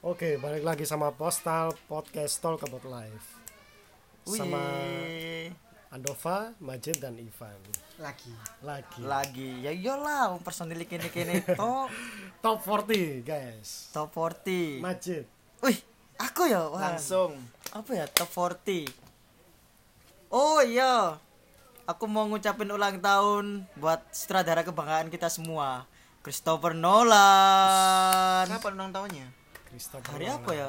Oke, balik lagi sama Postal Podcast Talk About Life. Sama Wih, Andova, Majid dan Ivan. lagi. Lagi. lagi. Ya iyalah wong personil kini kini. To Top 40, guys. top 40 Majid. wih aku ya? Wah. Langsung. Apa ya? Top 40 oh iya. Aku mau ngucapin ulang tahun buat sutradara kebanggaan kita semua. Christopher Nolan. Kenapa ulang tahunnya Christopher hari apa ya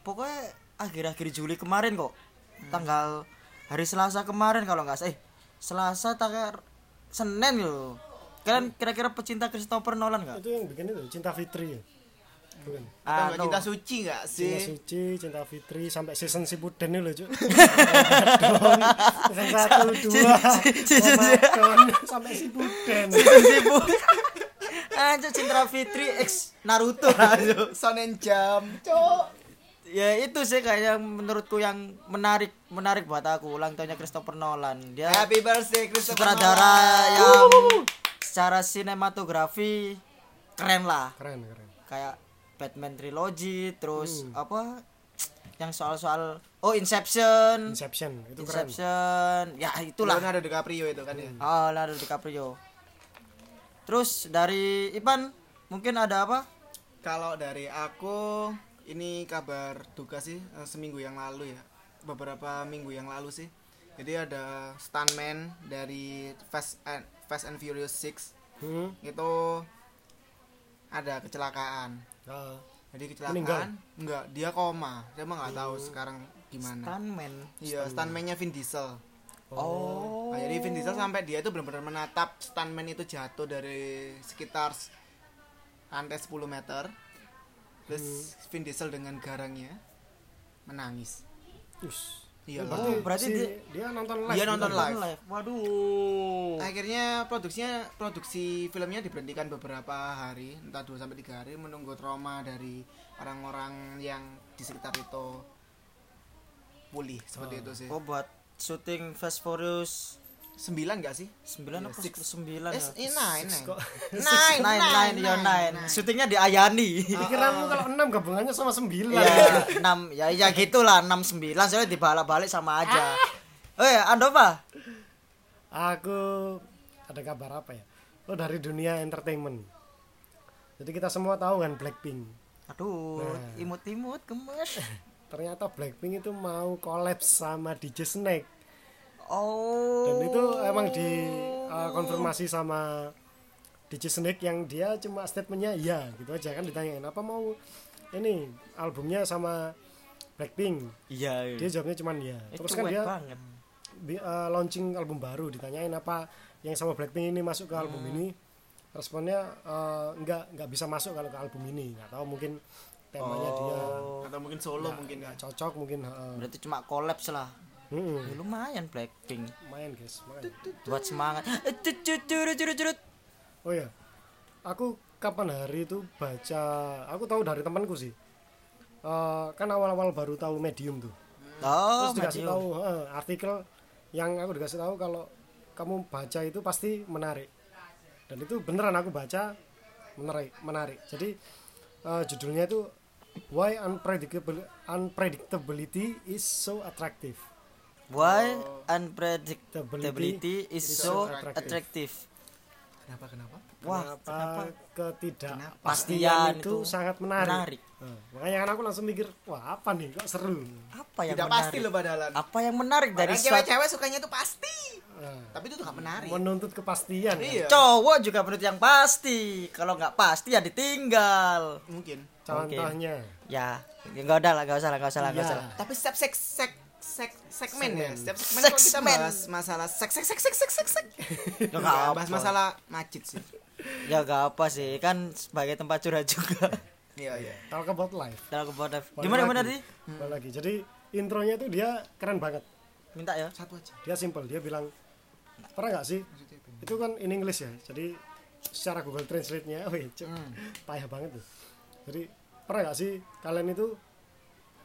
pokoknya akhir-akhir Juli kemarin kok tanggal hari Selasa kemarin kalau nggak salah eh Selasa tanggal Senin loh kalian kira-kira pecinta Christopher Nolan nggak Itu yang bikin itu Cinta Fitri ya? Bukan. Ah, nggak no. cinta suci nggak Cinta sih Suci, Cinta Fitri sampai season si Puden ini loh, Cuk. Season 1 2. season Ramadan sampai si Puden. sibuk aja Cinta Fitri X Naruto. Aja Sonen jam. Cok ya itu sih kayaknya menurutku yang menarik menarik buat aku. Ulang tahunnya Christopher Nolan. Dia happy birthday Christopher sutradara Nolan. yang secara sinematografi keren lah. Keren, keren. kayak Batman trilogy terus apa yang soal-soal oh Inception. Inception, itu keren. Inception. Ya itulah. Leonardo DiCaprio itu kan ya? Oh Leonardo DiCaprio terus dari Ipan mungkin ada apa? Kalau dari aku ini kabar duka sih eh, seminggu yang lalu ya. Beberapa minggu yang lalu sih. Jadi ada stuntman dari Fast and, Fast and Furious 6 Hmm. itu ada kecelakaan. Ah, jadi Meninggal? kecelakaan enggak. Dia koma. Dia emang nggak tahu sekarang gimana. Stuntman? Iya stuntman-nya Vin Diesel oh Nah, jadi Vin Diesel sampai dia itu benar-benar menatap stuntman itu jatuh dari sekitar lantai 10 meter terus Vin Diesel dengan garangnya menangis Us. iya Oh, lah. berarti si- dia- dia nonton live. Dia nonton gitu. live. waduh akhirnya produksinya produksi filmnya diberhentikan beberapa hari entah 2 sampai 3 hari menunggu trauma dari orang-orang yang di sekitar itu pulih seperti itu sih oh buat syuting Fast Furious 9 enggak sih 9 apa Six. 9 eh ya? ini nine Six nine nine Nine, nine, yo nine. Syutingnya di Ayani. Pikiranmu kalau 6 gabungannya sama 9. ya, 6 ya ya gitulah 6 9 soalnya dibalak-balik sama aja. Eh, Andova. Aku ada kabar apa ya? Oh dari dunia entertainment. Jadi kita semua tahu kan Blackpink. Aduh, Nah. imut-imut gemes. Ternyata Blackpink itu mau collab sama DJ Snake. Oh. Dan itu emang di uh, konfirmasi sama DJ Snake yang dia cuma statementnya ya gitu aja kan ditanyain apa mau ini albumnya sama Blackpink. Iya. Dia jawabnya cuman ya. Itu Terus kan dia banget. uh, launching album baru ditanyain apa yang sama Blackpink ini masuk ke album Hmm. ini responnya uh, enggak enggak bisa masuk kalau ke album ini nggak tahu mungkin temanya dia Oh. atau mungkin solo mungkin ya nggak cocok mungkin uh, Berarti cuma collapse lah. mm-mm. Ya, lumayan Blackpink main guys main. buat semangat. Eh, oh ya aku kapan hari itu baca aku tahu dari temanku sih Eh, kan awal-awal baru tahu medium tuh Oh, terus dikasih Medium. tahu eh, artikel yang aku dikasih tahu kalau kamu baca itu pasti menarik dan itu beneran aku baca menarik menarik jadi eh, judulnya itu why unpredictable unpredictability is so attractive Why unpredictability is so attractive. attractive? kenapa kenapa Wah, kenapa ketidakpastian Pastian itu, itu sangat menarik, menarik. Eh, makanya kan aku langsung mikir wah apa nih? Kok seru? Apa yang tidak menarik? pasti loh padahal Apa yang menarik dari Padahal suatu cewek-cewek sukanya itu pasti. Eh, tapi itu tuh gak menarik. menuntut kepastian kan? iya. Cowok juga menurut yang pasti. Kalau nggak pasti ya ditinggal. mungkin. Contohnya? Ya, nggak ada lah, nggak usah lah, nggak usah lah, nggak Iya. usah lah. tapi setiap sek sek sek segmen ya. Setiap segmen kalau kita bahas masalah sek sek sek sek sek sek sek. Nggak bahas masalah macet sih Ya nggak apa sih, kan sebagai tempat curhat juga. iya iya. Talk about life. Dalam kepada Balik gimana gimana tadi? Balik lagi. Jadi intronya itu dia keren banget. Minta ya. satu aja. Dia simple. Dia bilang pernah nggak sih? Itu kan in English ya. Jadi secara Google Translate nya wih cek, payah banget tuh. Jadi pernah nggak sih kalian itu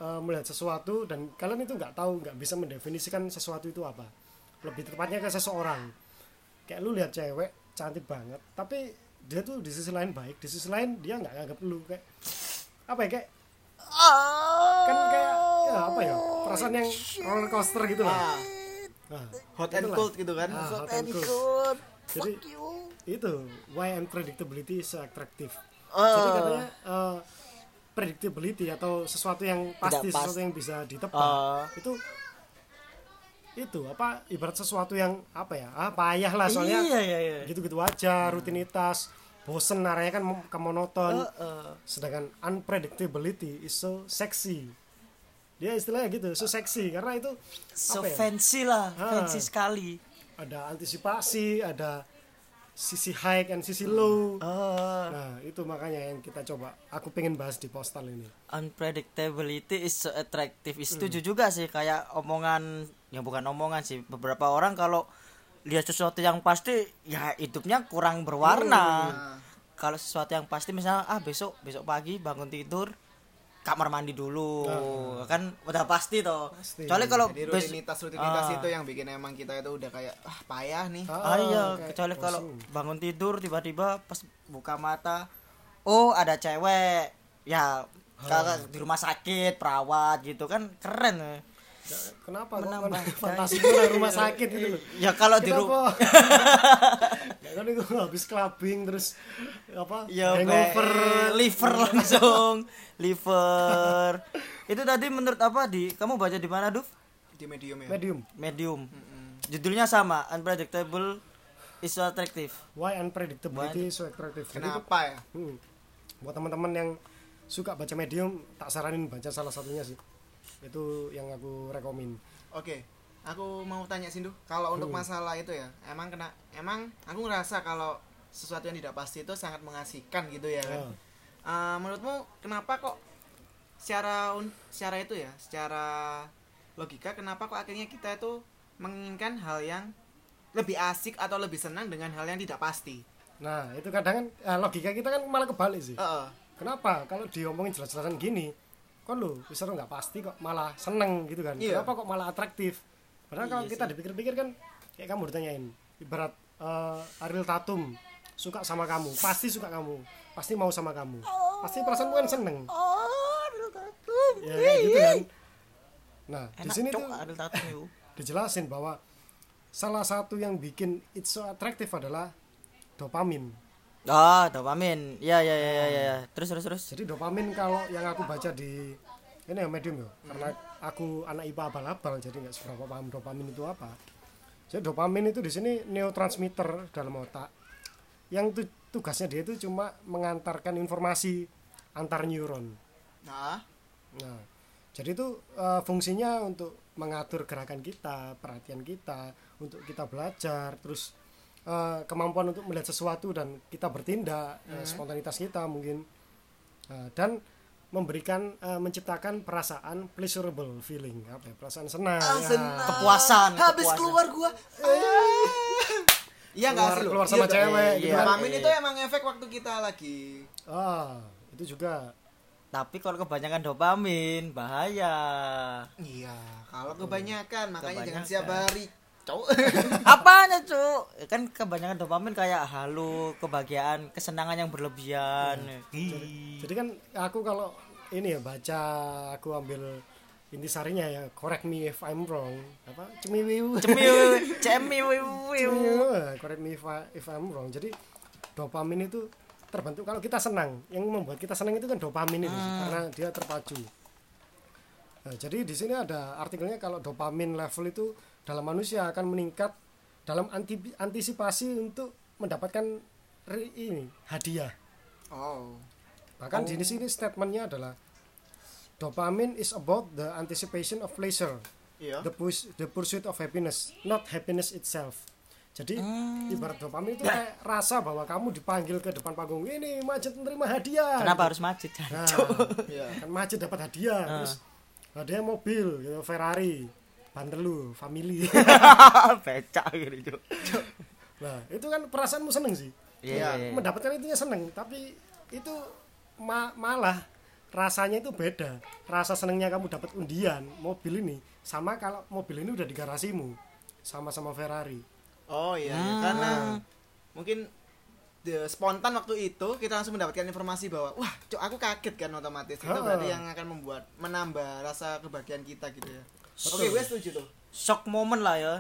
eh, melihat sesuatu dan kalian itu nggak tahu nggak bisa mendefinisikan sesuatu itu apa? Lebih tepatnya ke seseorang. Kayak lu lihat cewek cantik banget tapi dia tuh di sisi lain baik di sisi lain dia nggak nganggap lu kayak apa ya kayak kan kayak ya apa ya perasaan yang roller coaster gitu lah Ah, nah, hot and cold gitu kan Ah, hot and cold. Good. Jadi Fuck you. itu why unpredictability is so attractive. Oh. Jadi katanya eh, predictability atau sesuatu yang pasti, pas. sesuatu yang bisa ditebak Oh. itu itu apa ibarat sesuatu yang apa ya ah payah lah soalnya Iya iya iya. gitu-gitu aja rutinitas bosen arahnya kan ke monoton Heeh. sedangkan unpredictability is so sexy dia istilahnya gitu so sexy karena itu So apa ya fancy lah, Ah. fancy sekali. ada antisipasi ada sisi high dan sisi low Oh. nah itu makanya yang kita coba aku pengen bahas di postal ini unpredictability is so attractive. Setuju juga sih kayak omongan ya bukan omongan sih beberapa orang kalau lihat sesuatu yang pasti ya hidupnya kurang berwarna. Nah, Kalau sesuatu yang pasti misalnya ah besok besok pagi bangun tidur kamar mandi dulu kan udah pasti toh. Pasti. Kecuali kalau jadi rutinitas rutinitas Ah. itu yang bikin emang kita itu udah kayak ah payah nih Ah, iya, kecuali kalau bangun tidur tiba-tiba pas buka mata, oh ada cewek, ya kakak di rumah sakit perawat gitu kan keren. Kenapa? Menambah fantasi gue dari rumah sakit gitu loh. Ya kalau di rumah, ya kan itu habis clubbing terus apa? Ya hangover. be- liver langsung, liver. Itu tadi menurut apa di kamu baca di mana, Duf? di medium ya. Medium. Medium. Judulnya sama, unpredictable is so attractive. why unpredictability is so attractive. Jadi kenapa ya? Hmm. Buat teman-teman yang suka baca medium, tak saranin baca salah satunya sih. Itu yang aku rekomen. Oke, aku mau tanya Sindu. Kalau untuk masalah itu ya, emang kena, emang aku ngerasa kalau sesuatu yang tidak pasti itu sangat mengasihkan gitu ya kan. Ya. Eh, menurutmu kenapa kok secara un- secara itu ya, secara logika kenapa kok akhirnya kita itu menginginkan hal yang lebih asik atau lebih senang dengan hal yang tidak pasti? Nah, itu kadang kan eh, logika kita kan malah kebalik sih. Heeh. Kenapa? Kalau diomongin jelas-jelasan gini, kan lo bisa nggak pasti kok malah seneng gitu kan. Iya. Kenapa kok malah atraktif? Padahal kalau Iya kita dipikir-pikir kan kayak kamu ditanyain, ibarat eh, Ariel Tatum suka sama kamu, pasti suka kamu, pasti mau sama kamu, pasti perasaanmu kan seneng. Oh, Ya kayak gitu kan. Nah, di sini tuh Ariel Tatum dijelasin bahwa salah satu yang bikin it so atraktif adalah dopamin. Oh, dopamin. Ya ya ya ya ya. Terus terus terus. Jadi dopamin kalau yang aku baca di ini ya medium ya, karena aku anak IPA abal-abal jadi nggak seberapa paham dopamin itu apa. Jadi dopamin itu di sini neurotransmitter dalam otak yang tu- tugasnya dia itu cuma mengantarkan informasi antar neuron. Nah, Nah, jadi itu eh, fungsinya untuk mengatur gerakan kita, perhatian kita, untuk kita belajar, terus eh, kemampuan untuk melihat sesuatu dan kita bertindak, eh, spontanitas kita mungkin, Eh, dan memberikan eh, menciptakan perasaan pleasurable feeling, apa ya, perasaan senang. ya. Kepuasan. habis kepuasan. keluar gua. Iya nggak Keluar- sih lu? keluar sama Iya, cewek, iya. gitu kan. Dopamin itu emang efek waktu kita lagi Ah, itu juga. Tapi kalau kebanyakan dopamin bahaya. Iya, kalau kebanyakan makanya jangan Kebanyakan. siap hari. Cowok. Apanya, Cuk? Kan kebanyakan dopamin kayak halu, kebahagiaan, kesenangan yang berlebihan. Ih. Jadi kan aku kalau ini ya baca, aku ambil intisarinya ya, correct me if I'm wrong, apa cemiwiu. Cemiu. Cemiwiu, correct me if, I- if I'm wrong. Jadi dopamin itu terbentuk kalau kita senang. Yang membuat kita senang itu kan dopamin itu karena dia terpacu. Nah, jadi di sini ada artikelnya kalau dopamin level itu dalam manusia akan meningkat dalam anti- antisipasi untuk mendapatkan ini hadiah. Oh. Bahkan di sini statementnya adalah dopamine is about the anticipation of pleasure, Iya. the push, the pursuit of happiness, not happiness itself. Jadi ibarat dopamin itu kayak rasa bahwa kamu dipanggil ke depan panggung ini majid menerima hadiah. Kenapa harus macet? Nah, Iya. kan majid dapat hadiah, terus hadiah mobil, gitu, Ferrari, Bandelu, family. Becak gitu, nah itu kan perasaanmu seneng sih. Iya, Ya, iya, iya. mendapatkan itunya seneng tapi itu ma- malah rasanya itu beda rasa senengnya kamu dapat undian mobil ini sama kalau mobil ini udah di garasimu sama-sama Ferrari Oh iya, Hmm. karena mungkin the spontan waktu itu kita langsung mendapatkan informasi bahwa wah cok aku kaget kan otomatis itu Ha. berarti yang akan membuat menambah rasa kebahagiaan kita gitu ya Oke gue setuju tuh shock moment lah ya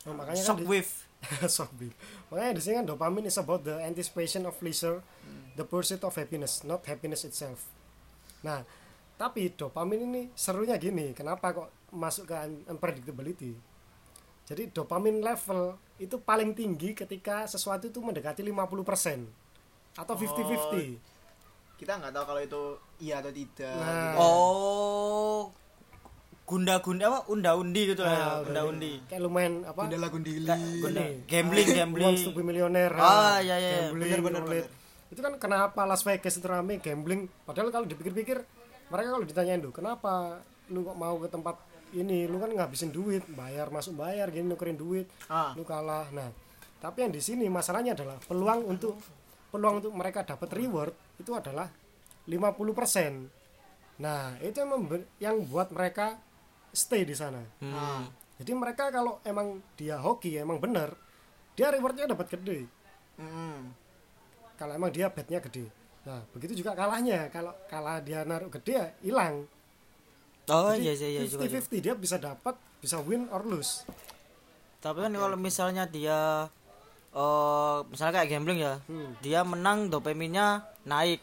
Nah, makanya kan shock di- wave shock wave. Makanya di sini kan dopamine is about the anticipation of pleasure, the pursuit of happiness, not happiness itself. Nah, tapi dopamine ini serunya gini, kenapa kok masuk ke un- unpredictability? Jadi dopamine level itu paling tinggi ketika sesuatu itu mendekati 50% atau 50-50. kita nggak tahu kalau itu iya atau tidak Nah. gitu. oh gunda-gunda apa unda-undi gitu lah ya Nah, unda-undi Kayak lumayan apa? Gundala gundili Gunda gambling gambling Wants to be millionaire. Ah, iya, iya, iya. Gambling, Bener, bener. Itu kan kenapa Las Vegas itu rame gambling? Padahal kalau dipikir-pikir mereka kalau ditanyain tuh, kenapa lu kok mau ke tempat ini? Lu kan ngabisin duit, bayar masuk bayar, gini nukerin duit, Ah. lu kalah. Nah, tapi yang di sini masalahnya adalah peluang untuk peluang untuk mereka dapat reward itu adalah 50%. Nah, itu yang yang buat mereka stay di sana. Ah. Jadi mereka kalau emang dia hoki emang bener, dia rewardnya dapat gede. Mm. Kalau emang dia betnya gede. Nah begitu juga kalahnya. Kalau kalah dia naruh gede ya hilang. oh Jadi iya iya iya juga. 50-50 dia bisa dapat, bisa win or lose. tapi kan kalau misalnya dia eh misalnya kayak gambling ya Hmm. dia menang dopaminnya naik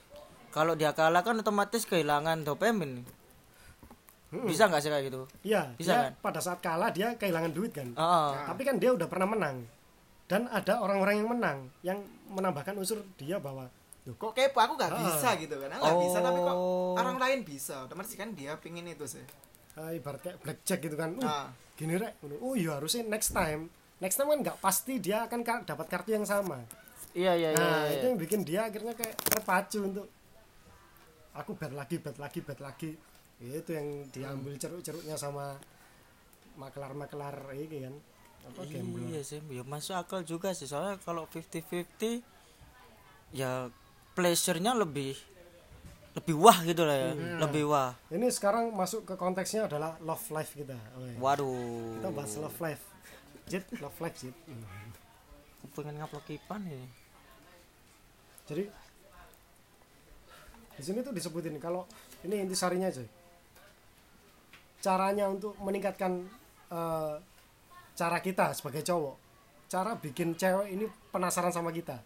kalau dia kalah kan otomatis kehilangan dopamin bisa nggak sih kayak gitu Iya, Bisa dia kan? pada saat kalah dia kehilangan duit kan. Ah, Tapi kan dia udah pernah menang. Dan ada orang-orang yang menang yang menambahkan unsur dia bahwa "Loh, kok kepo aku nggak Ah. bisa gitu kan aku nggak bisa tapi kok Oh. orang lain bisa otomatis kan dia pingin itu sih eh, ibarat kayak blackjack gitu kan. Uh, Ah. gini rek. Oh iya harusnya next time. Next time kan nggak pasti dia akan ka- dapat kartu yang sama. iya iya iya, Nah, iya. itu yang bikin dia akhirnya kayak terpacu untuk aku bet lagi, bet lagi, bet lagi. Itu yang diambil ceruk-ceruknya sama makelar-makelar ini kan. Apa gambler. iya sih ya masuk akal juga sih soalnya kalau 50-50 ya pleasure-nya lebih lebih wah gitu lah ya lebih wah Ini sekarang masuk ke konteksnya adalah love life kita. Oke. waduh Kita bahas love life. Jit, love life Jit. pengen ngaplok kipan ya Jadi di sini tuh disebutin kalau ini intisarinya aja. Caranya untuk meningkatkan eh, cara kita sebagai cowok, cara bikin cewek ini penasaran sama kita.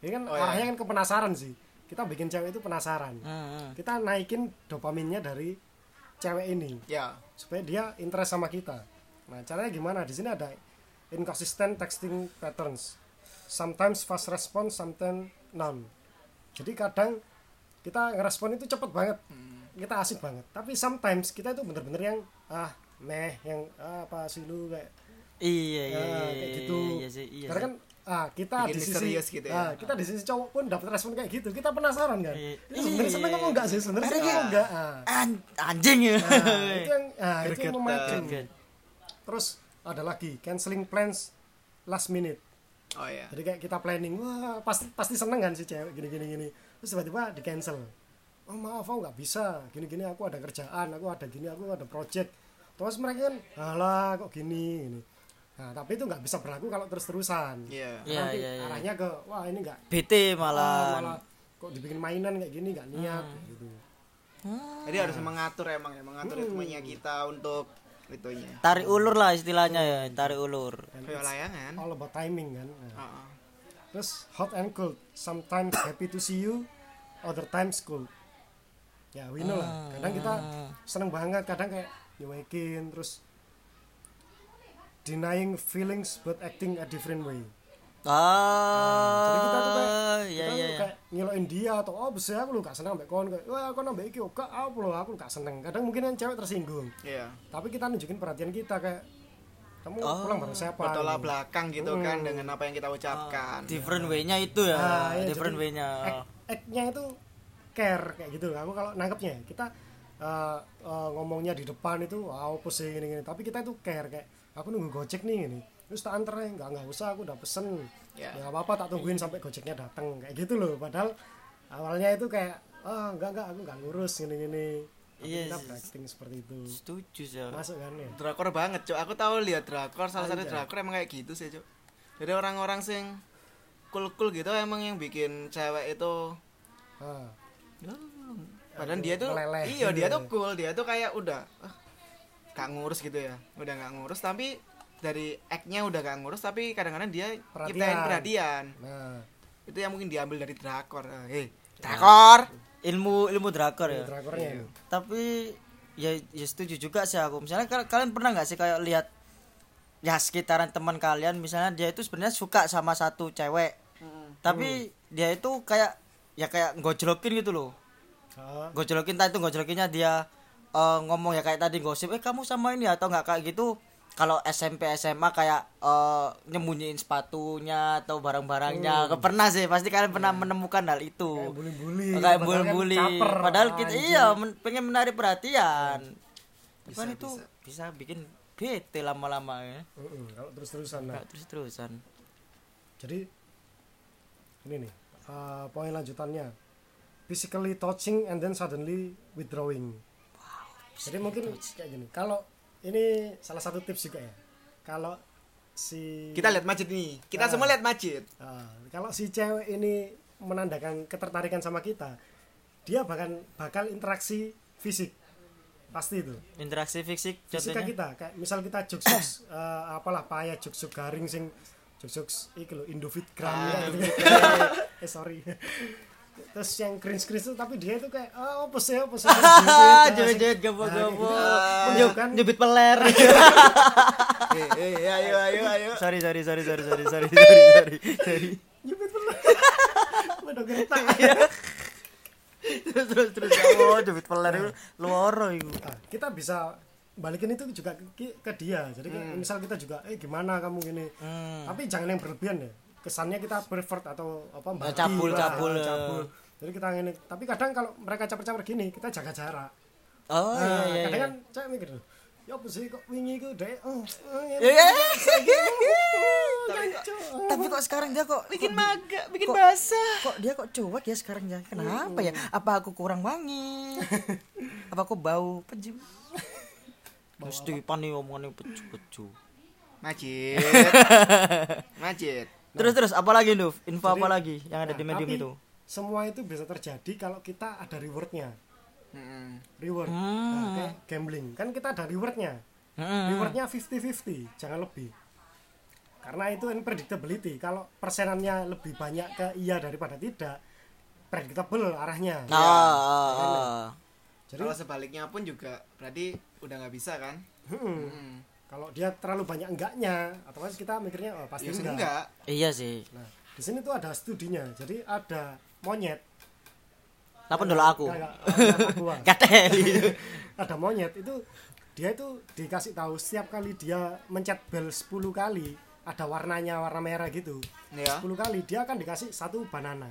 Ini kan Oh, iya. arahnya kan ke penasaran sih. Kita bikin cewek itu penasaran. Hmm, Kita naikin dopaminnya dari cewek ini ya supaya dia interest sama kita. Nah, caranya gimana? Di sini ada inconsistent texting patterns. Sometimes fast response, sometimes none. Jadi kadang kita ngerespon itu cepet banget. Kita asik banget. Tapi sometimes kita itu bener-bener yang ah meh yang ah, apa sih lu kayak iya iya ah, iya kayak gitu. iya sih iya Karena kan ah kita Bikin di sisi gitu ya. ah, kita di sisi cowok pun dapat respon kayak gitu. Kita penasaran kan. Iya. Sebenarnya seneng apa enggak sih? Sebenarnya seneng apa enggak? Ah. An- anjing ya Nah, itu yang ah, itu yang memancing. Terus ada lagi canceling plans last minute. oh ya Jadi kayak kita planning, wah pasti pasti seneng kan si cewek gini gini gini. Terus tiba-tiba di cancel. Oh maaf aku nggak bisa, gini gini aku ada kerjaan, aku ada gini, aku ada project. Terus mereka kan, alah kok gini, ini. Nah tapi itu nggak bisa berlaku kalau terus terusan. Iya. Iya, Nanti iya, iya. arahnya ke, wah ini nggak, BT ah, malah malah kok dibikin mainan kayak gini nggak niat kayak gitu. jadi harus mengatur emang ya mengatur ritmenya kita untuk itunya tarik ulur lah istilahnya ya tarik ulur kayak layangan all about timing kan. Nah. Ah, ah. Terus hot and cold, sometimes happy to see you, other times cold. Ya, we know lah. Kadang kita seneng banget, kadang kayak nyuekin, terus denying feelings but acting a different way. ah Jadi kita tuh kayak, iya kita iya tuh iya. kayak ngeloin dia atau oh bisa aku lu gak seneng ambek kon kayak wah kon ambek iki oke apa lo aku gak seneng. Kadang mungkin kan cewek tersinggung. iya Tapi kita nunjukin perhatian kita kayak kamu Oh, pulang bareng siapa? bertolak Gitu. belakang gitu kan dengan apa yang kita ucapkan different way-nya itu ya Nah, iya, different way-nya act- act-nya itu care kayak gitu aku kalau nangkepnya kita uh, uh, ngomongnya di depan itu wow apa sih gini gini tapi kita itu care kayak aku nunggu gojek nih ini. Terus tak anter ya nggak nggak usah aku udah pesen. Ya. ya nggak apa apa tak tungguin sampai gojeknya datang kayak gitu loh. Padahal awalnya itu kayak ah enggak enggak aku nggak ngurus gini tapi Iya berakting seperti itu. setuju sih masuk kan ya? Drakor banget cok. Aku tahu lihat drakor salah satu Anjay. drakor emang kayak gitu sih cok. Jadi orang-orang sing cool cool gitu emang yang bikin cewek itu Ah, ya, padahal dia tuh meleleh iya gitu dia ya. tuh cool. Dia tuh kayak udah ah, gak ngurus gitu ya. Udah gak ngurus tapi dari act-nya udah gak ngurus tapi kadang-kadang dia Perhatian. ciptain perhatian. Nah. Itu yang mungkin diambil dari drakor. Ah, hei drakor! Ilmu ilmu drakor ya? Drakornya. Iya. tapi ya, ya setuju juga sih aku. Misalnya kal- kalian pernah nggak sih kayak lihat ya sekitaran teman kalian misalnya dia itu sebenarnya suka sama satu cewek tapi dia itu kayak ya kayak gojlokin gitu loh. Ah, gojlokin tadi itu gojlokinnya dia eh, ngomong ya kayak tadi gosip eh kamu sama ini atau nggak? Kayak gitu. Kalau SMP SMA kayak eh, nyembunyiin sepatunya atau barang-barangnya. Pernah sih pasti kalian pernah menemukan hal itu. Kayak bully-bully kayak padahal kan padahal kita iya men- pengen menarik perhatian. Bisa, kan itu bisa. bikin bete lama-lama ya. Mm-mm, kalau terus-terusan nah. Terus-terusan. Jadi ini nih eh, poin lanjutannya. Physically touching and then suddenly withdrawing. Jadi mungkin kayak gini. Kalau ini salah satu tips juga ya. Kalau si kita lihat Majid nih. Kita semua lihat Majid. Ah, kalau si cewek ini menandakan ketertarikan sama kita dia bakal bakal interaksi fisik. Pasti itu. Interaksi fisik fisik contohnya? kita kayak misal kita juk juk apalah payah juk juk garing sing juk iki lho Indofit gram ya gitu. Eh sorry. Terus yang cringe cringe itu tapi dia itu kayak ah apa sih apa sih? Ah, Gitu, joget asik. gabo-gabo. Nah, kayak gitu. menunjukkan nyubit peler. Eh eh ayo ayo ayo. Sorry sorry sorry sorry sorry sorry sorry sorry pelan udah gertak terus terus terus. Oh nyubit peler itu luar itu kita bisa balikin itu juga ke, ke dia. Jadi kayak misal kita juga eh gimana kamu gini? Hmm. tapi jangan yang berlebihan ya. Kesannya kita pervert atau apa mbak cabul, cabul, ya. cabul. jadi kita ini tapi kadang kalau mereka caper-caper gini kita jaga jarak. Oh iya nah, iya kadang iya. kan saya mikir ya apa sih kok wingi ku dek? Oh, oh, ya, Iya. tapi kok sekarang dia kok bikin maga bikin kok- basah. kok dia kok cuek ya sekarang ya? Kenapa ya? Apa aku kurang wangi? Apa aku bau? Peju mesti pani omongannya peju peju Majid. Majid. Terus terus apa lagi Nuf? Info Jadi- apa lagi yang ada di Nah, medium tapi itu? semua itu bisa terjadi kalau kita ada rewardnya. Mm-mm. reward. Hmm. nah, kayak gambling. Kan kita ada rewardnya. Hmm. rewardnya 50-50 jangan lebih. Karena itu unpredictability. Kalau persenannya lebih banyak ke iya daripada tidak predictable arahnya. Ah, ah, ah. jadi kalau sebaliknya pun juga berarti udah nggak bisa kan? Hmm, Mm. kalau dia terlalu banyak enggaknya otomatis kita mikirnya oh, pasti ya enggak. enggak. Iya sih. Nah di sini tuh ada studinya. Jadi ada monyet. Apa dulu aku. Kateli ada monyet itu dia itu dikasih tahu setiap kali dia mencet bel 10 kali ada warnanya warna merah gitu. Ya 10 kali dia akan dikasih satu banana.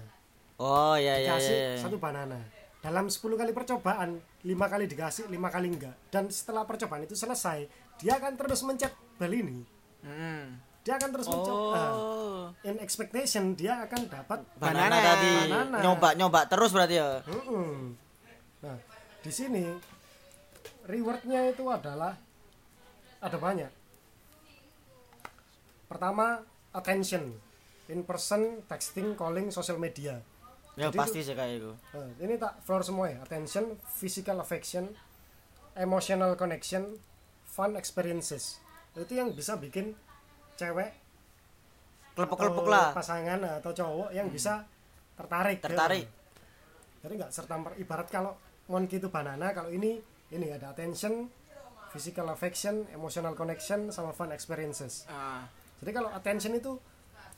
Oh iya iya dikasih iya satu banana. Dalam 10 kali percobaan lima kali dikasih lima kali enggak. Dan setelah percobaan itu selesai dia akan terus mencet bel ini. Mm. dia akan terus mencoba oh. in expectation dia akan dapat banana, Banana. tadi. Banana. nyoba nyoba terus berarti ya? Mm-mm. nah di sini rewardnya itu adalah ada banyak. Pertama attention. In person texting calling social media ya Jadi pasti sih kayak itu. Nah, ini tak floor semua ya. Attention physical affection emotional connection fun experiences. Itu yang bisa bikin cewek kelepok-kelepok atau lah. pasangan atau cowok yang bisa tertarik Tertarik. Ya. jadi nggak serta ibarat kalau monkey itu banana kalau ini ini ada attention physical affection emotional connection sama fun experiences. Ah, jadi kalau attention itu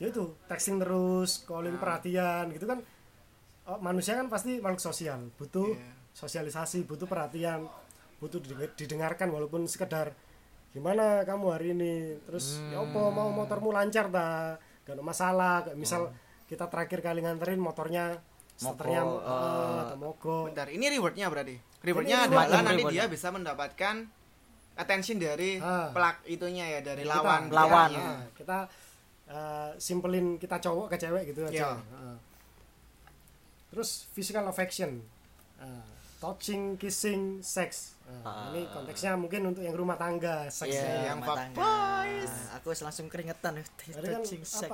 ya itu texting terus calling perhatian gitu kan oh, manusia kan pasti makhluk sosial butuh Iya. sosialisasi butuh perhatian butuh dideng- didengarkan walaupun sekedar gimana kamu hari ini terus ya apa mau motormu lancar ta gak ada masalah misal kita terakhir kali nganterin motornya seternya Mogok, eh, atau mogok bentar ini rewardnya berarti rewardnya Ini adalah reward. nanti Rewardnya. dia bisa mendapatkan attention dari Ah. pelak itunya ya dari Kita- lawan Lawan. pihaknya. Nah, kita eh, simpelin kita cowok ke cewek gitu aja Iya. Heeh. Terus physical affection Eh, touching kissing sex Nah, ini konteksnya mungkin untuk yang rumah tangga seks Iya, ya. yang rumah fuck tangga. boys. Nah, aku langsung keringetan Jadi kan touching apa, sex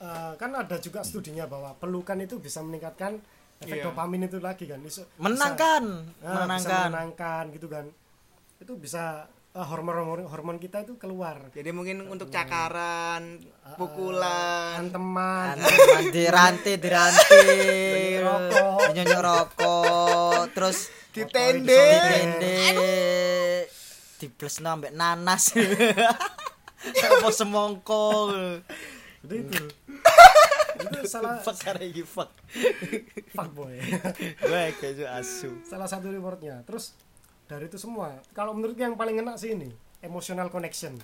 eh, kan ada juga studinya bahwa pelukan itu bisa meningkatkan efek Iya. dopamin itu lagi kan Bisa- menangkan bisa- ah, bisa menenangkan menenangkan gitu kan itu bisa eh, hormon-hormon hormon kita itu keluar. Jadi mungkin untuk cakaran, pukulan, teman diranti diranti. Rokok. nyonyok rokok. Terus ditende. ditende dibles nambah nanas. Apa semongko. Jadi itu. Itu salah fuck iki fuck? Fuckboy gue kayak asu. Salah satu rewardnya. Terus dari itu semua. Kalau menurutku yang paling enak sih ini emotional connection.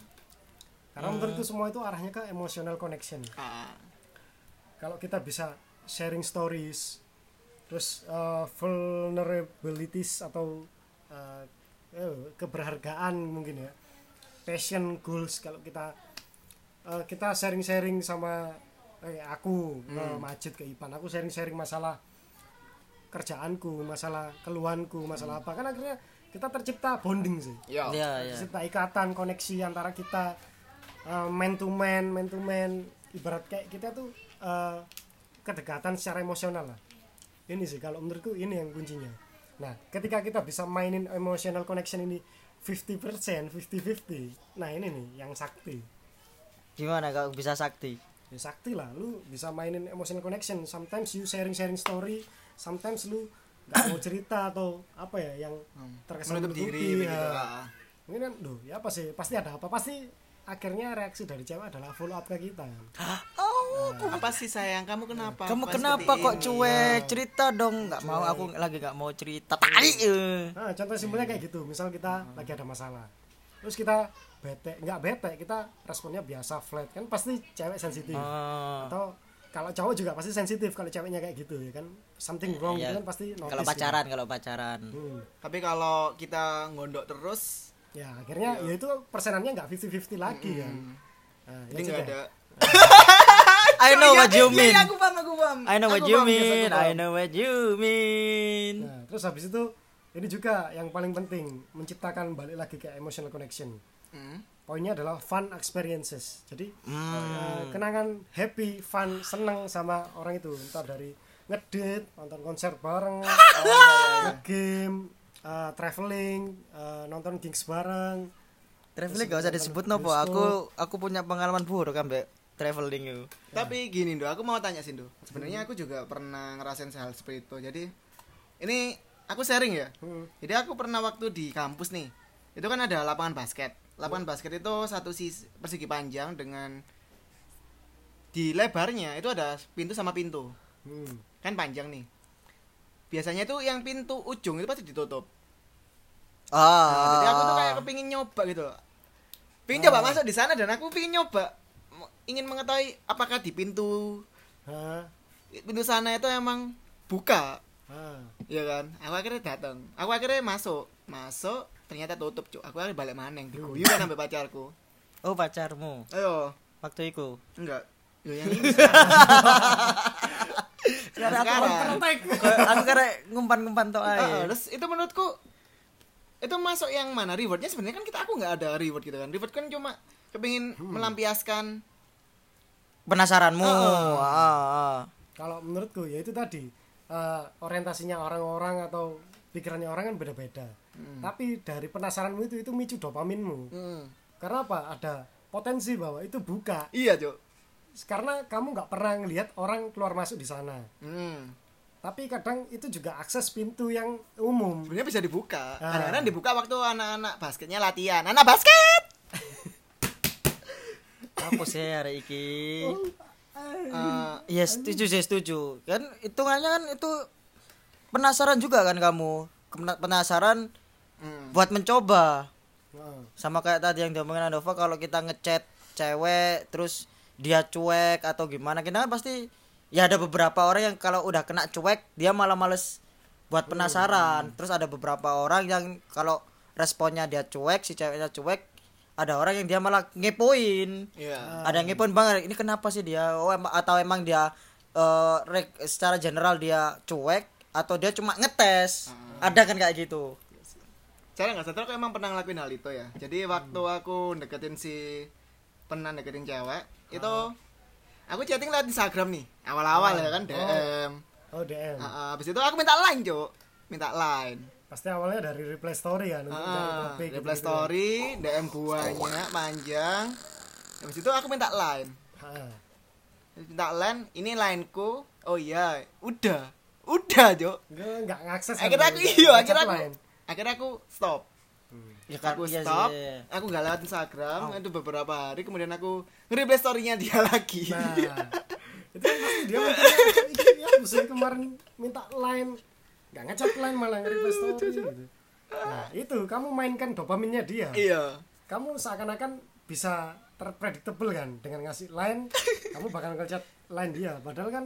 Karena menurutku semua itu arahnya ke emotional connection. Ah, kalau kita bisa sharing stories terus uh, vulnerabilities atau uh, eh, keberhargaan mungkin ya. Passion goals kalau kita uh, kita sharing-sharing sama eh, aku ke Majid ke Ipan. Aku sharing-sharing masalah kerjaanku masalah keluhanku masalah apa. Kan akhirnya kita tercipta bonding sih. Ya ya tercipta ikatan koneksi antara kita uh, man to man man to man. Ibarat kayak kita tuh uh, kedekatan secara emosional lah. Ini sih kalau menurutku ini yang kuncinya. Nah ketika kita bisa mainin emotional connection ini 50% 50-50 nah ini nih yang sakti. Gimana kalau bisa sakti? Ya sakti lah lu bisa mainin emotional connection. Sometimes you sharing sharing story sometimes lu nggak mau cerita atau apa ya yang terkesan Menutup diri ya. ah. ini kan duh ya apa sih pasti ada apa pasti akhirnya reaksi dari cewek adalah follow up ke kita kan Apa sih sayang? Kamu kenapa? kamu kenapa kok ini? cuek cerita dong nggak mau aku lagi nggak mau cerita tadi eh. nah contoh simpelnya kayak gitu misal kita lagi ada masalah terus kita bete nggak bete kita responnya biasa flat kan pasti cewek sensitif Oh. atau kalau cowok juga pasti sensitif kalau ceweknya kayak gitu ya kan something wrong Iya. gitu kan pasti notice kalau gitu. pacaran kalau pacaran Hmm. Tapi kalau kita ngondok terus, ya akhirnya ya itu persenannya nggak 50-50 lagi kan nah, ya jadi nggak sudah. ada. I know what you Iya, mean iya, aku paham, aku paham. I know what you mean. I know what you mean Nah, terus habis itu ini juga yang paling penting menciptakan balik lagi ke emotional connection. Hmm. Poinnya adalah fun experiences. Jadi Hmm. eh, kenangan happy, fun, seneng sama orang itu. Entah dari ngedit, nonton konser bareng, game, traveling, eh, nonton gigs bareng. traveling gak usah disebut nopo aku aku punya pengalaman buruk kan mbak traveling itu Tapi gini, Do, aku mau tanya sih, Do. Sebenarnya aku juga pernah ngerasain hal seperti itu. Jadi ini aku sharing ya. Hmm. Jadi aku pernah waktu di kampus nih. Itu kan ada lapangan basket. Lapangan basket itu satu sisi persegi panjang dengan di lebarnya itu ada pintu sama pintu. Hmm. Kan panjang nih. Biasanya itu yang pintu ujung itu pasti ditutup. Nah, ah jadi aku tuh kayak kepingin nyoba gitu. Pingin coba masuk di sana dan aku pingin nyoba ingin mengetahui apakah di pintu Hah? pintu sana itu emang buka Ah. ya kan aku akhirnya datang aku akhirnya masuk masuk ternyata tutup cuk. Aku akhirnya balik maneng diguyu kan sampai pacarku. Oh pacarmu? Ayo. Waktu itu enggak. Yo, yang ini. Sekarang. aku. Kayak- aku kira ngumpan-ngumpan tok ae. Ah, terus itu menurutku itu masuk yang mana? Rewardnya sebenarnya kan kita aku nggak ada reward gitu kan. Reward kan cuma kepingin melampiaskan penasaranmu. Oh. ah, ah. Kalau menurutku ya itu tadi eh, orientasinya orang-orang atau pikirannya orang kan beda-beda. Tapi dari penasaranmu itu itu micu dopaminmu. Hmm. Karena apa? Ada potensi bahwa itu buka. iya cuk Karena kamu nggak pernah ngelihat orang keluar masuk di sana. hmm. Tapi kadang itu juga akses pintu yang umum. sebenarnya bisa dibuka Ah. kadang-kadang dibuka waktu anak-anak basketnya latihan anak basket apa sih hari iki Eh, Iya setuju sih setuju kan hitungannya kan itu penasaran juga kan kamu? Penasaran hmm. buat mencoba. Sama kayak tadi yang diomongin Andova kalau kita ngechat cewek terus dia cuek atau gimana kita kan pasti ya ada beberapa orang yang kalau udah kena cuek dia malah males buat penasaran. Terus ada beberapa orang yang kalau responnya dia cuek si ceweknya cuek ada orang yang dia malah ngepoin. Iya. ada yang ngepoin banget ini kenapa sih dia? Oh atau emang dia rek- secara general dia cuek atau dia cuma ngetes. Ada kan kayak gitu. Cara nggak sadar aku emang pernah ngelakuin hal itu ya. Jadi waktu aku deketin si pernah deketin cewek itu aku chatting lewat Instagram nih. Awal-awal ya kan DM oh DM Ah, ah, habis itu aku minta line cok minta line. Pasti awalnya dari reply story cari Ah, topik reply gitu-gitu. story DM banyak panjang. Habis itu aku minta line. Ha. minta line ini lineku. Oh iya udah udah cok Nggak ngakses akhirnya aku iya ngechat akhirnya aku akhirnya aku stop. Ya kan aku iya stop. sih. aku nggak lewat Instagram itu beberapa hari kemudian aku reply storynya dia lagi. Nah itu kan pasti dia mikirnya "Ih, ya kemarin minta line. Nggak ngechat line malah nge-reply story gitu. Nah itu kamu mainkan dopaminnya dia. Iya. Kamu seakan-akan bisa terpredictable kan dengan ngasih line kamu bakal ngechat line dia. Padahal kan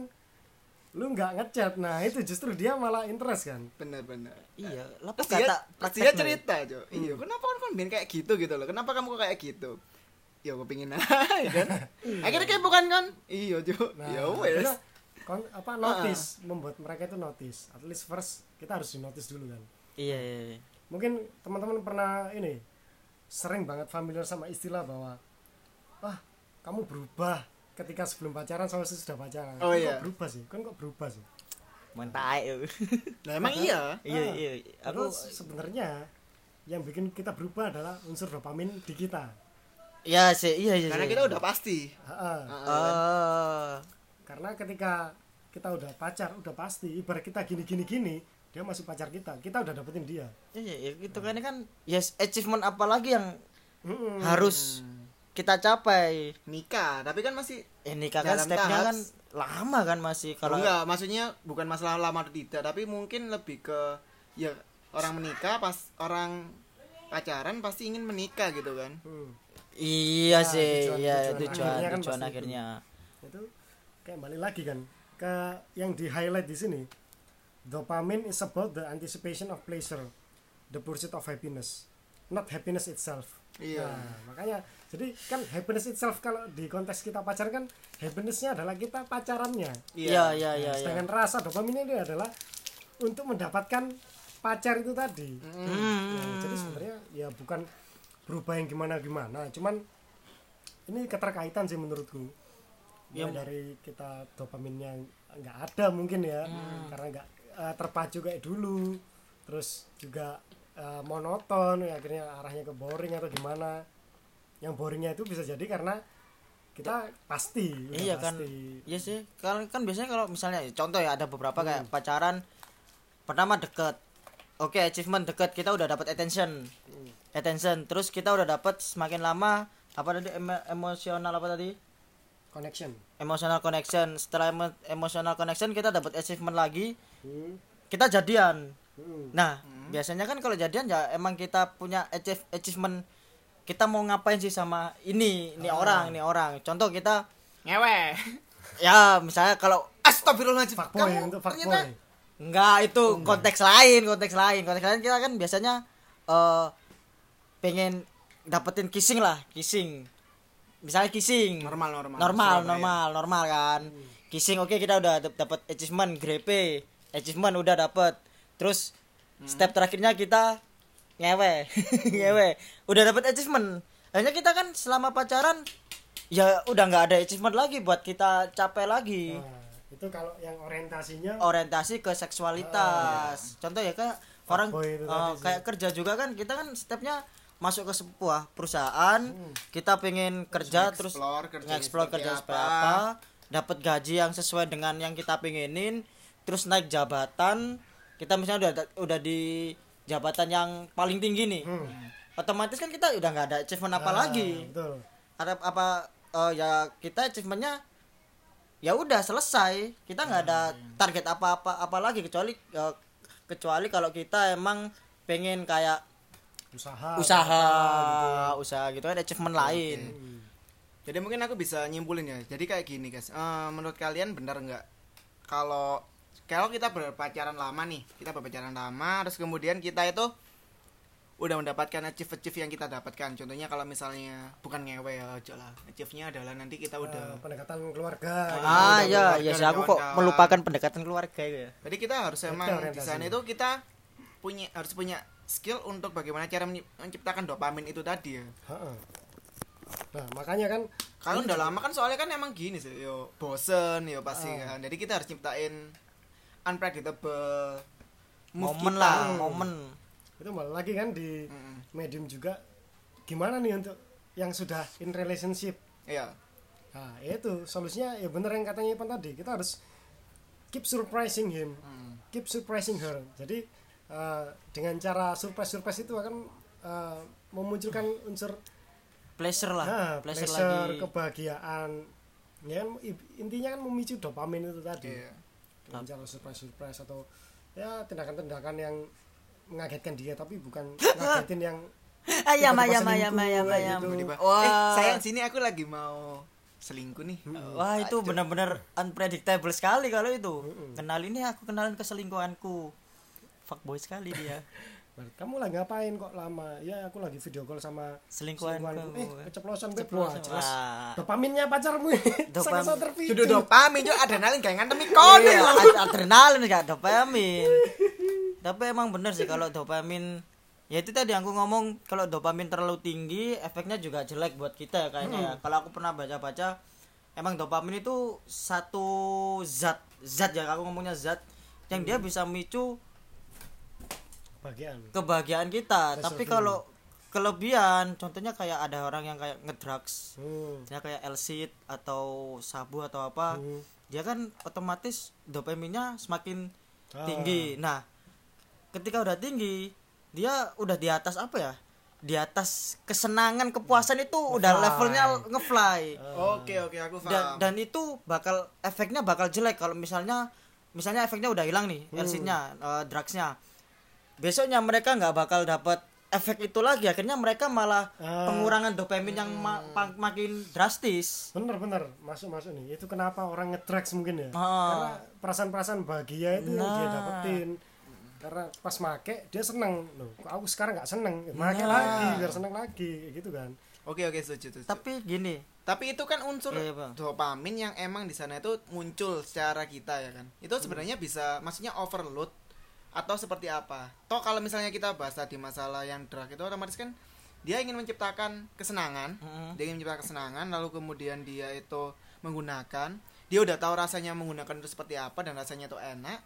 lu nggak ngechat nah itu justru dia malah interest kan? Benar-benar iya lah kata dia, terus dia cerita Jo. Iya kenapa kan kan kayak gitu gitu loh? Kenapa kamu kok kayak gitu? Ya aku pingin aja kan? Akhirnya kayak bukan kan? Iya Jo. Nah ya wes. kon- apa notice. Membuat mereka itu notice. At least first kita harus di notice dulu kan? Iya iya iya. mungkin teman-teman pernah ini sering banget familiar sama istilah bahwa wah kamu berubah ketika sebelum pacaran sama sesudah pacaran. Oh, Kan iya. kok berubah sih? Kan kok berubah sih? Mentai nah emang iya? Iya Ah, iya. Aku sebenarnya yang bikin kita berubah adalah unsur dopamin di kita. Ya sih iya iya karena sih. kita udah pasti. Oh. Karena ketika kita udah pacar udah pasti ibarat kita gini gini gini dia masih pacar kita kita udah dapetin dia. Iya iya itu kan kan yes achievement apa lagi yang harus kita capai nikah tapi kan masih eh nikah kan stepnya tahap- kan lama kan masih kalau enggak maksudnya bukan masalah lama atau tidak tapi mungkin lebih ke ya orang menikah pas orang pacaran pasti ingin menikah gitu kan Hmm. iya Nah, sih tujuan- iya tujuan tujuan akhirnya kan tujuan pasti itu. akhirnya itu kayak balik lagi kan ke yang di highlight di sini dopamine is about the anticipation of pleasure the pursuit of happiness not happiness itself Iya. nah, makanya jadi kan happiness itself kalau di konteks kita pacaran kan happinessnya adalah kita pacarannya iya iya iya Nah, iya sedangkan rasa dopamin ini adalah untuk mendapatkan pacar itu tadi Hmm. Nah, jadi sebenarnya ya bukan berubah yang gimana gimana cuman ini keterkaitan sih menurutku Ya. Mulai dari kita dopaminnya nggak ada mungkin ya Hmm. karena nggak eh, terpacu kayak dulu terus juga eh, monoton ya akhirnya arahnya ke boring atau gimana yang boringnya itu bisa jadi karena kita pasti iya kan. pasti. iya sih. Kan kan biasanya kalau misalnya contoh ya ada beberapa kayak Hmm. pacaran pertama deket. Oke achievement deket kita udah dapat attention. Hmm. attention. Terus kita udah dapat semakin lama apa tadi emo- emosional apa tadi? Connection. Emotional connection. Setelah emo- emotional connection kita dapat achievement lagi. Hmm. kita jadian. Hmm. nah biasanya kan kalau jadian ya emang kita punya achieve- achievement kita mau ngapain sih sama ini ini Ah. orang ini orang contoh kita ngewe ya misalnya kalau astagfirullahaladzim fuckboy kamu untuk ternyata Enggak, itu konteks lain, konteks lain. Konteks lain kita kan biasanya eh pengen dapetin kissing lah, kissing. Misalnya kissing. normal normal Normal, Surabaya. normal, normal kan. Kissing oke kita udah dap- dapet achievement grepe. Achievement udah dapet. Terus step terakhirnya kita ngewe. ngewe. Udah dapet achievement. Hanya kita kan selama pacaran ya udah nggak ada achievement lagi buat kita capai lagi Nah, itu kalau yang orientasinya orientasi ke seksualitas. Contoh ya kayak orang Fuckboy itu eh, tadi sih. kayak kerja juga kan kita kan stepnya masuk ke sebuah perusahaan, kita pengen kerja terus nge-explore seperti kerja apa. seperti apa, dapat gaji yang sesuai dengan yang kita pengenin, terus naik jabatan, kita misalnya udah udah di jabatan yang paling tinggi nih. Otomatis kan kita udah nggak ada achievement apa Nah, lagi. betul. Ada apa eh, ya kita achievementnya ya udah selesai. Kita nggak ada target apa apa apa lagi kecuali eh, kecuali kalau kita emang pengen kayak usaha usaha apa usaha gitu kan achievement lain. Jadi mungkin aku bisa nyimpulin ya. Jadi kayak gini guys. Eh, menurut kalian benar nggak kalau kalau kita berpacaran lama nih, kita berpacaran lama, terus kemudian kita itu udah mendapatkan achieve achieve yang kita dapatkan. Contohnya kalau misalnya bukan ngewe ya, ojo lah. Achieve-nya adalah nanti kita gitu. udah. Eh, pendekatan keluarga Ah, ah ya ya sih aku kok melupakan pendekatan keluarga ya Jadi kita harus emang di sana itu kita punya harus punya skill untuk bagaimana cara menciptakan dopamin itu tadi ya. Nah, makanya kan kalau udah lama kan soalnya kan emang gini sih yo bosen yo pasti Ah. kan jadi kita harus ciptain unpredictable move momen kita. lah momen itu malah lagi kan di Mm-mm. medium juga gimana nih untuk yang sudah in relationship iya nah itu solusinya ya bener yang katanya Ipan tadi kita harus keep surprising him Mm. keep surprising her jadi eh, dengan cara surprise surprise itu akan eh, memunculkan unsur pleasure lah nah, pleasure, pleasure, lagi kebahagiaan ya kan, intinya kan memicu dopamin itu tadi Iya. Dengan cara surprise surprise atau ya tindakan-tindakan yang mengagetkan dia tapi bukan ngagetin yang ayam ayam ayam ayam ayam wah eh sayang sini aku lagi mau selingkuh nih. Wah itu benar-benar unpredictable sekali kalau itu. Kenal ini aku kenalin keselingkuhanku. Fuckboy sekali dia kamu lagi ngapain kok lama? Ya aku lagi video call sama Selingkuhanku. eh keceplosan gue Keceplosan. wah jelas Wah. dopaminnya pacarmu. Dopam- sangat terpicu Dudu dopamin juga adrenalin kayak ngantem kon Iya, ad- adrenalin gak dopamin. Tapi emang bener sih kalau dopamin. Ya itu tadi aku ngomong kalau dopamin terlalu tinggi efeknya juga jelek buat kita ya kayaknya ya. Kalau aku pernah baca-baca emang dopamin itu satu zat zat ya aku ngomongnya zat yang dia bisa memicu bagian kebahagiaan kita. Tapi kalau kelebihan contohnya kayak ada orang yang kayak ngedrugs. Hmm. ya kayak LSD atau sabu atau apa Hmm. dia kan otomatis dopaminnya semakin Ah. tinggi. Nah ketika udah tinggi dia udah di atas apa ya? Di atas kesenangan kepuasan itu udah levelnya ngefly. Oke oke aku dan, paham. dan itu bakal efeknya bakal jelek kalau misalnya misalnya efeknya udah hilang nih Hmm. LSD-nya eh, drugsnya besoknya mereka nggak bakal dapat efek itu lagi. Akhirnya mereka malah Ah. pengurangan dopamin yang ma- pa- makin drastis. Bener bener. Masuk masuk nih. Itu kenapa orang ngedrugs mungkin ya? Ah. karena perasaan-perasaan bahagia itu yang dia Nah. dapetin. Karena pas make dia seneng. Loh kok aku sekarang nggak seneng? Make Nah. lagi biar seneng lagi gitu kan. Oke oke setuju setuju. Tapi gini. Tapi itu kan unsur Iya, Bang. dopamin yang emang di sana itu muncul secara kita ya kan. Itu sebenarnya bisa maksudnya overload atau seperti apa? Toh kalau misalnya kita bahas tadi masalah yang drug itu otomatis kan dia ingin menciptakan kesenangan. Mm-mm. dia ingin menciptakan kesenangan lalu kemudian dia itu menggunakan. Dia udah tahu rasanya menggunakan itu seperti apa dan rasanya itu enak.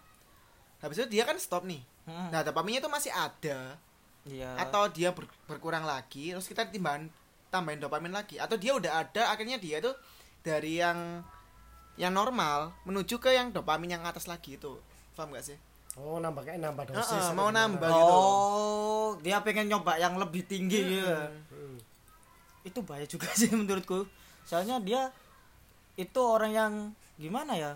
Habis itu dia kan stop nih. Mm. nah dopaminnya itu masih ada. Iya. Atau dia ber- berkurang lagi terus kita timbangan tambahin dopamin lagi. Atau dia udah ada akhirnya dia tuh dari yang yang normal menuju ke yang dopamin yang atas lagi itu. Paham gak sih oh nambah kayak nambah dosis atau mau gimana. nambah. gitu oh dia pengen nyoba yang lebih tinggi gitu Hmm. itu bahaya juga sih menurutku soalnya dia itu orang yang gimana ya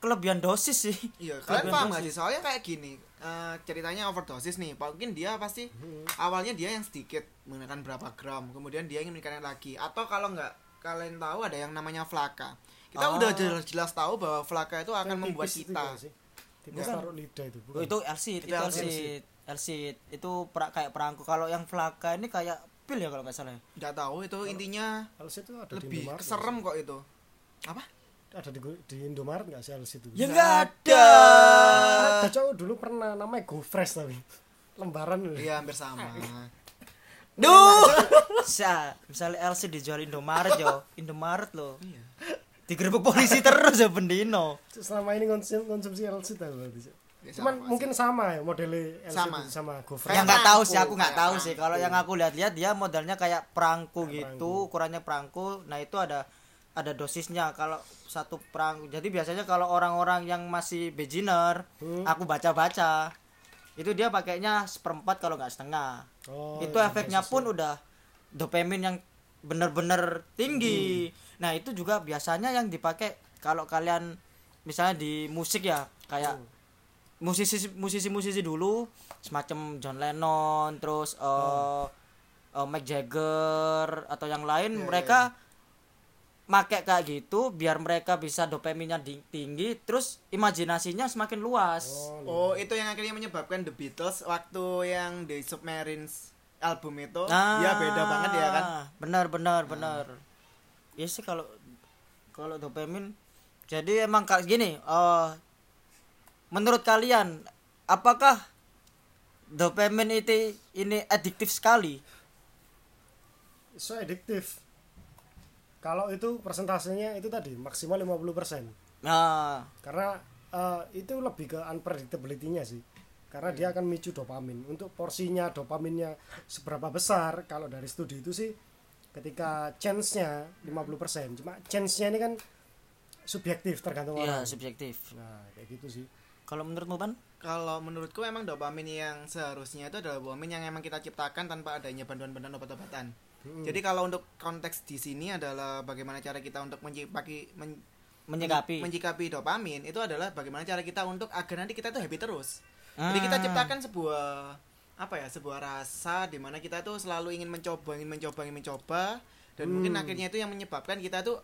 kelebihan dosis sih iya kalian Kelebihan paham gak dosis. sih soalnya kayak gini eh, ceritanya overdosis nih mungkin dia pasti awalnya dia yang sedikit menggunakan berapa gram kemudian dia ingin meningkatkan lagi atau kalau nggak kalian tahu ada yang namanya flaka kita Ah. udah jelas-jelas tahu bahwa flaka itu akan Kayak membuat kita sih? Bukan. taruh lidah itu Oh, bukan itu LCD Itu itu LCD. LCD LCD itu pra- kayak perangku kalau yang flaka ini kayak pil ya kalau nggak salah ya? nggak tahu itu intinya LC itu ada di lebih Indomaret keserem kok itu apa ada di, di Indomaret nggak sih LC itu ya Nggak ada. cowok dulu pernah namanya Go Fresh tapi lembaran loh. iya hampir sama Duh. Sa, misalnya LC dijual Indomaret yo, Indomaret lo. iya Digerebek polisi terus ya bendino. selama ini konsum konsumsi LC tahu berarti Ya, cuman sama mungkin sama ya modelnya LC Sama. sama yang nggak tahu sih aku nggak tahu sih kalau yang aku lihat-lihat dia modelnya kayak perangku Kayak gitu perangko. ukurannya perangku nah itu ada ada dosisnya kalau satu perangku jadi biasanya kalau orang-orang yang masih beginner Hmm. aku baca-baca itu dia pakainya seperempat kalau nggak setengah Oh, itu iya, efeknya dosisnya. pun udah dopamin yang bener-bener tinggi. Nah itu juga biasanya yang dipakai kalau kalian misalnya di musik ya kayak musisi musisi musisi dulu semacam John Lennon terus eh eh, Mick Jagger atau yang lain Iya, mereka make kayak gitu biar mereka bisa dopaminnya di- tinggi terus imajinasinya semakin luas. Oh, oh itu yang akhirnya menyebabkan The Beatles waktu yang The Submarines album itu Nah, ya beda banget ya kan Benar benar benar. Ya sih kalau kalau dopamin jadi emang kayak gini, eh menurut kalian apakah dopamin itu ini adiktif sekali? so adiktif kalau itu persentasenya itu tadi maksimal 50% nah. Karena eh, itu lebih ke unpredictability-nya sih. Karena dia akan micu dopamin. Untuk porsinya dopaminnya seberapa besar kalau dari studi itu sih ketika chance-nya 50% cuma chance-nya ini kan subjektif tergantung iya orang subjektif nah kayak gitu sih kalau menurutmu pan Kalau menurutku emang dopamin yang seharusnya itu adalah dopamin yang emang kita ciptakan tanpa adanya bantuan-bantuan obat-obatan. Jadi kalau untuk konteks di sini adalah bagaimana cara kita untuk mencipaki men- menyikapi menyikapi dopamin itu adalah bagaimana cara kita untuk agar nanti kita tuh happy terus. Jadi kita Ah. ciptakan sebuah apa ya sebuah rasa di mana kita tuh selalu ingin mencoba ingin mencoba ingin mencoba dan mungkin akhirnya itu yang menyebabkan kita tuh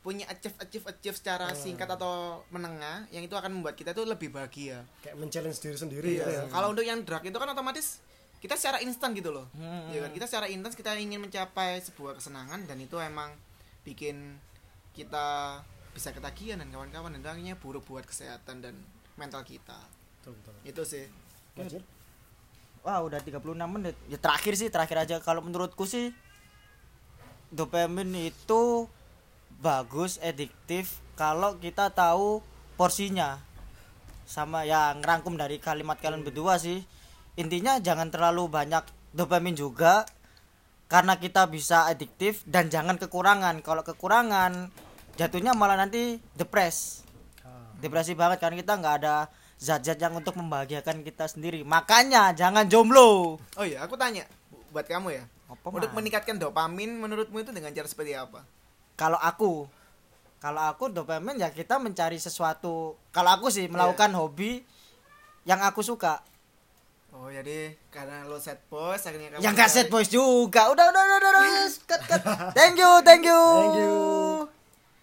punya achieve achieve achieve secara singkat atau menengah yang itu akan membuat kita tuh lebih bahagia. kayak men-challenge diri sendiri gitu Iya. ya Kalau untuk yang drug itu kan otomatis kita secara instan gitu loh. Hmm. Iya kan? Kita secara instan kita ingin mencapai sebuah kesenangan dan itu emang bikin kita bisa ketagihan dan kawan-kawan dan akhirnya buruk buat kesehatan dan mental kita. betul betul Itu sih. Lanjut. Wah udah 36 menit. Ya terakhir sih terakhir aja. Kalau menurutku sih Dopamin itu Bagus, ediktif Kalau kita tahu porsinya. Sama yang ngerangkum dari kalimat kalian berdua sih. Intinya jangan terlalu banyak dopamin juga Karena kita bisa ediktif Dan jangan kekurangan. Kalau kekurangan Jatuhnya malah nanti depres. Ah, Depresi banget karena kita nggak ada zat-zat yang untuk membahagiakan kita sendiri. Makanya jangan jomblo. Oh iya, aku tanya buat kamu ya. Apa, untuk Mas? meningkatkan dopamin menurutmu itu dengan cara seperti apa? Kalau aku, kalau aku dopamin ya kita mencari sesuatu. Kalau aku sih melakukan hobi yang aku suka. Oh, jadi karena lo set post akhirnya kamu Yang gak set boys juga. Udah udah udah udah. udah. Cut, cut. Thank you, thank you. Thank you.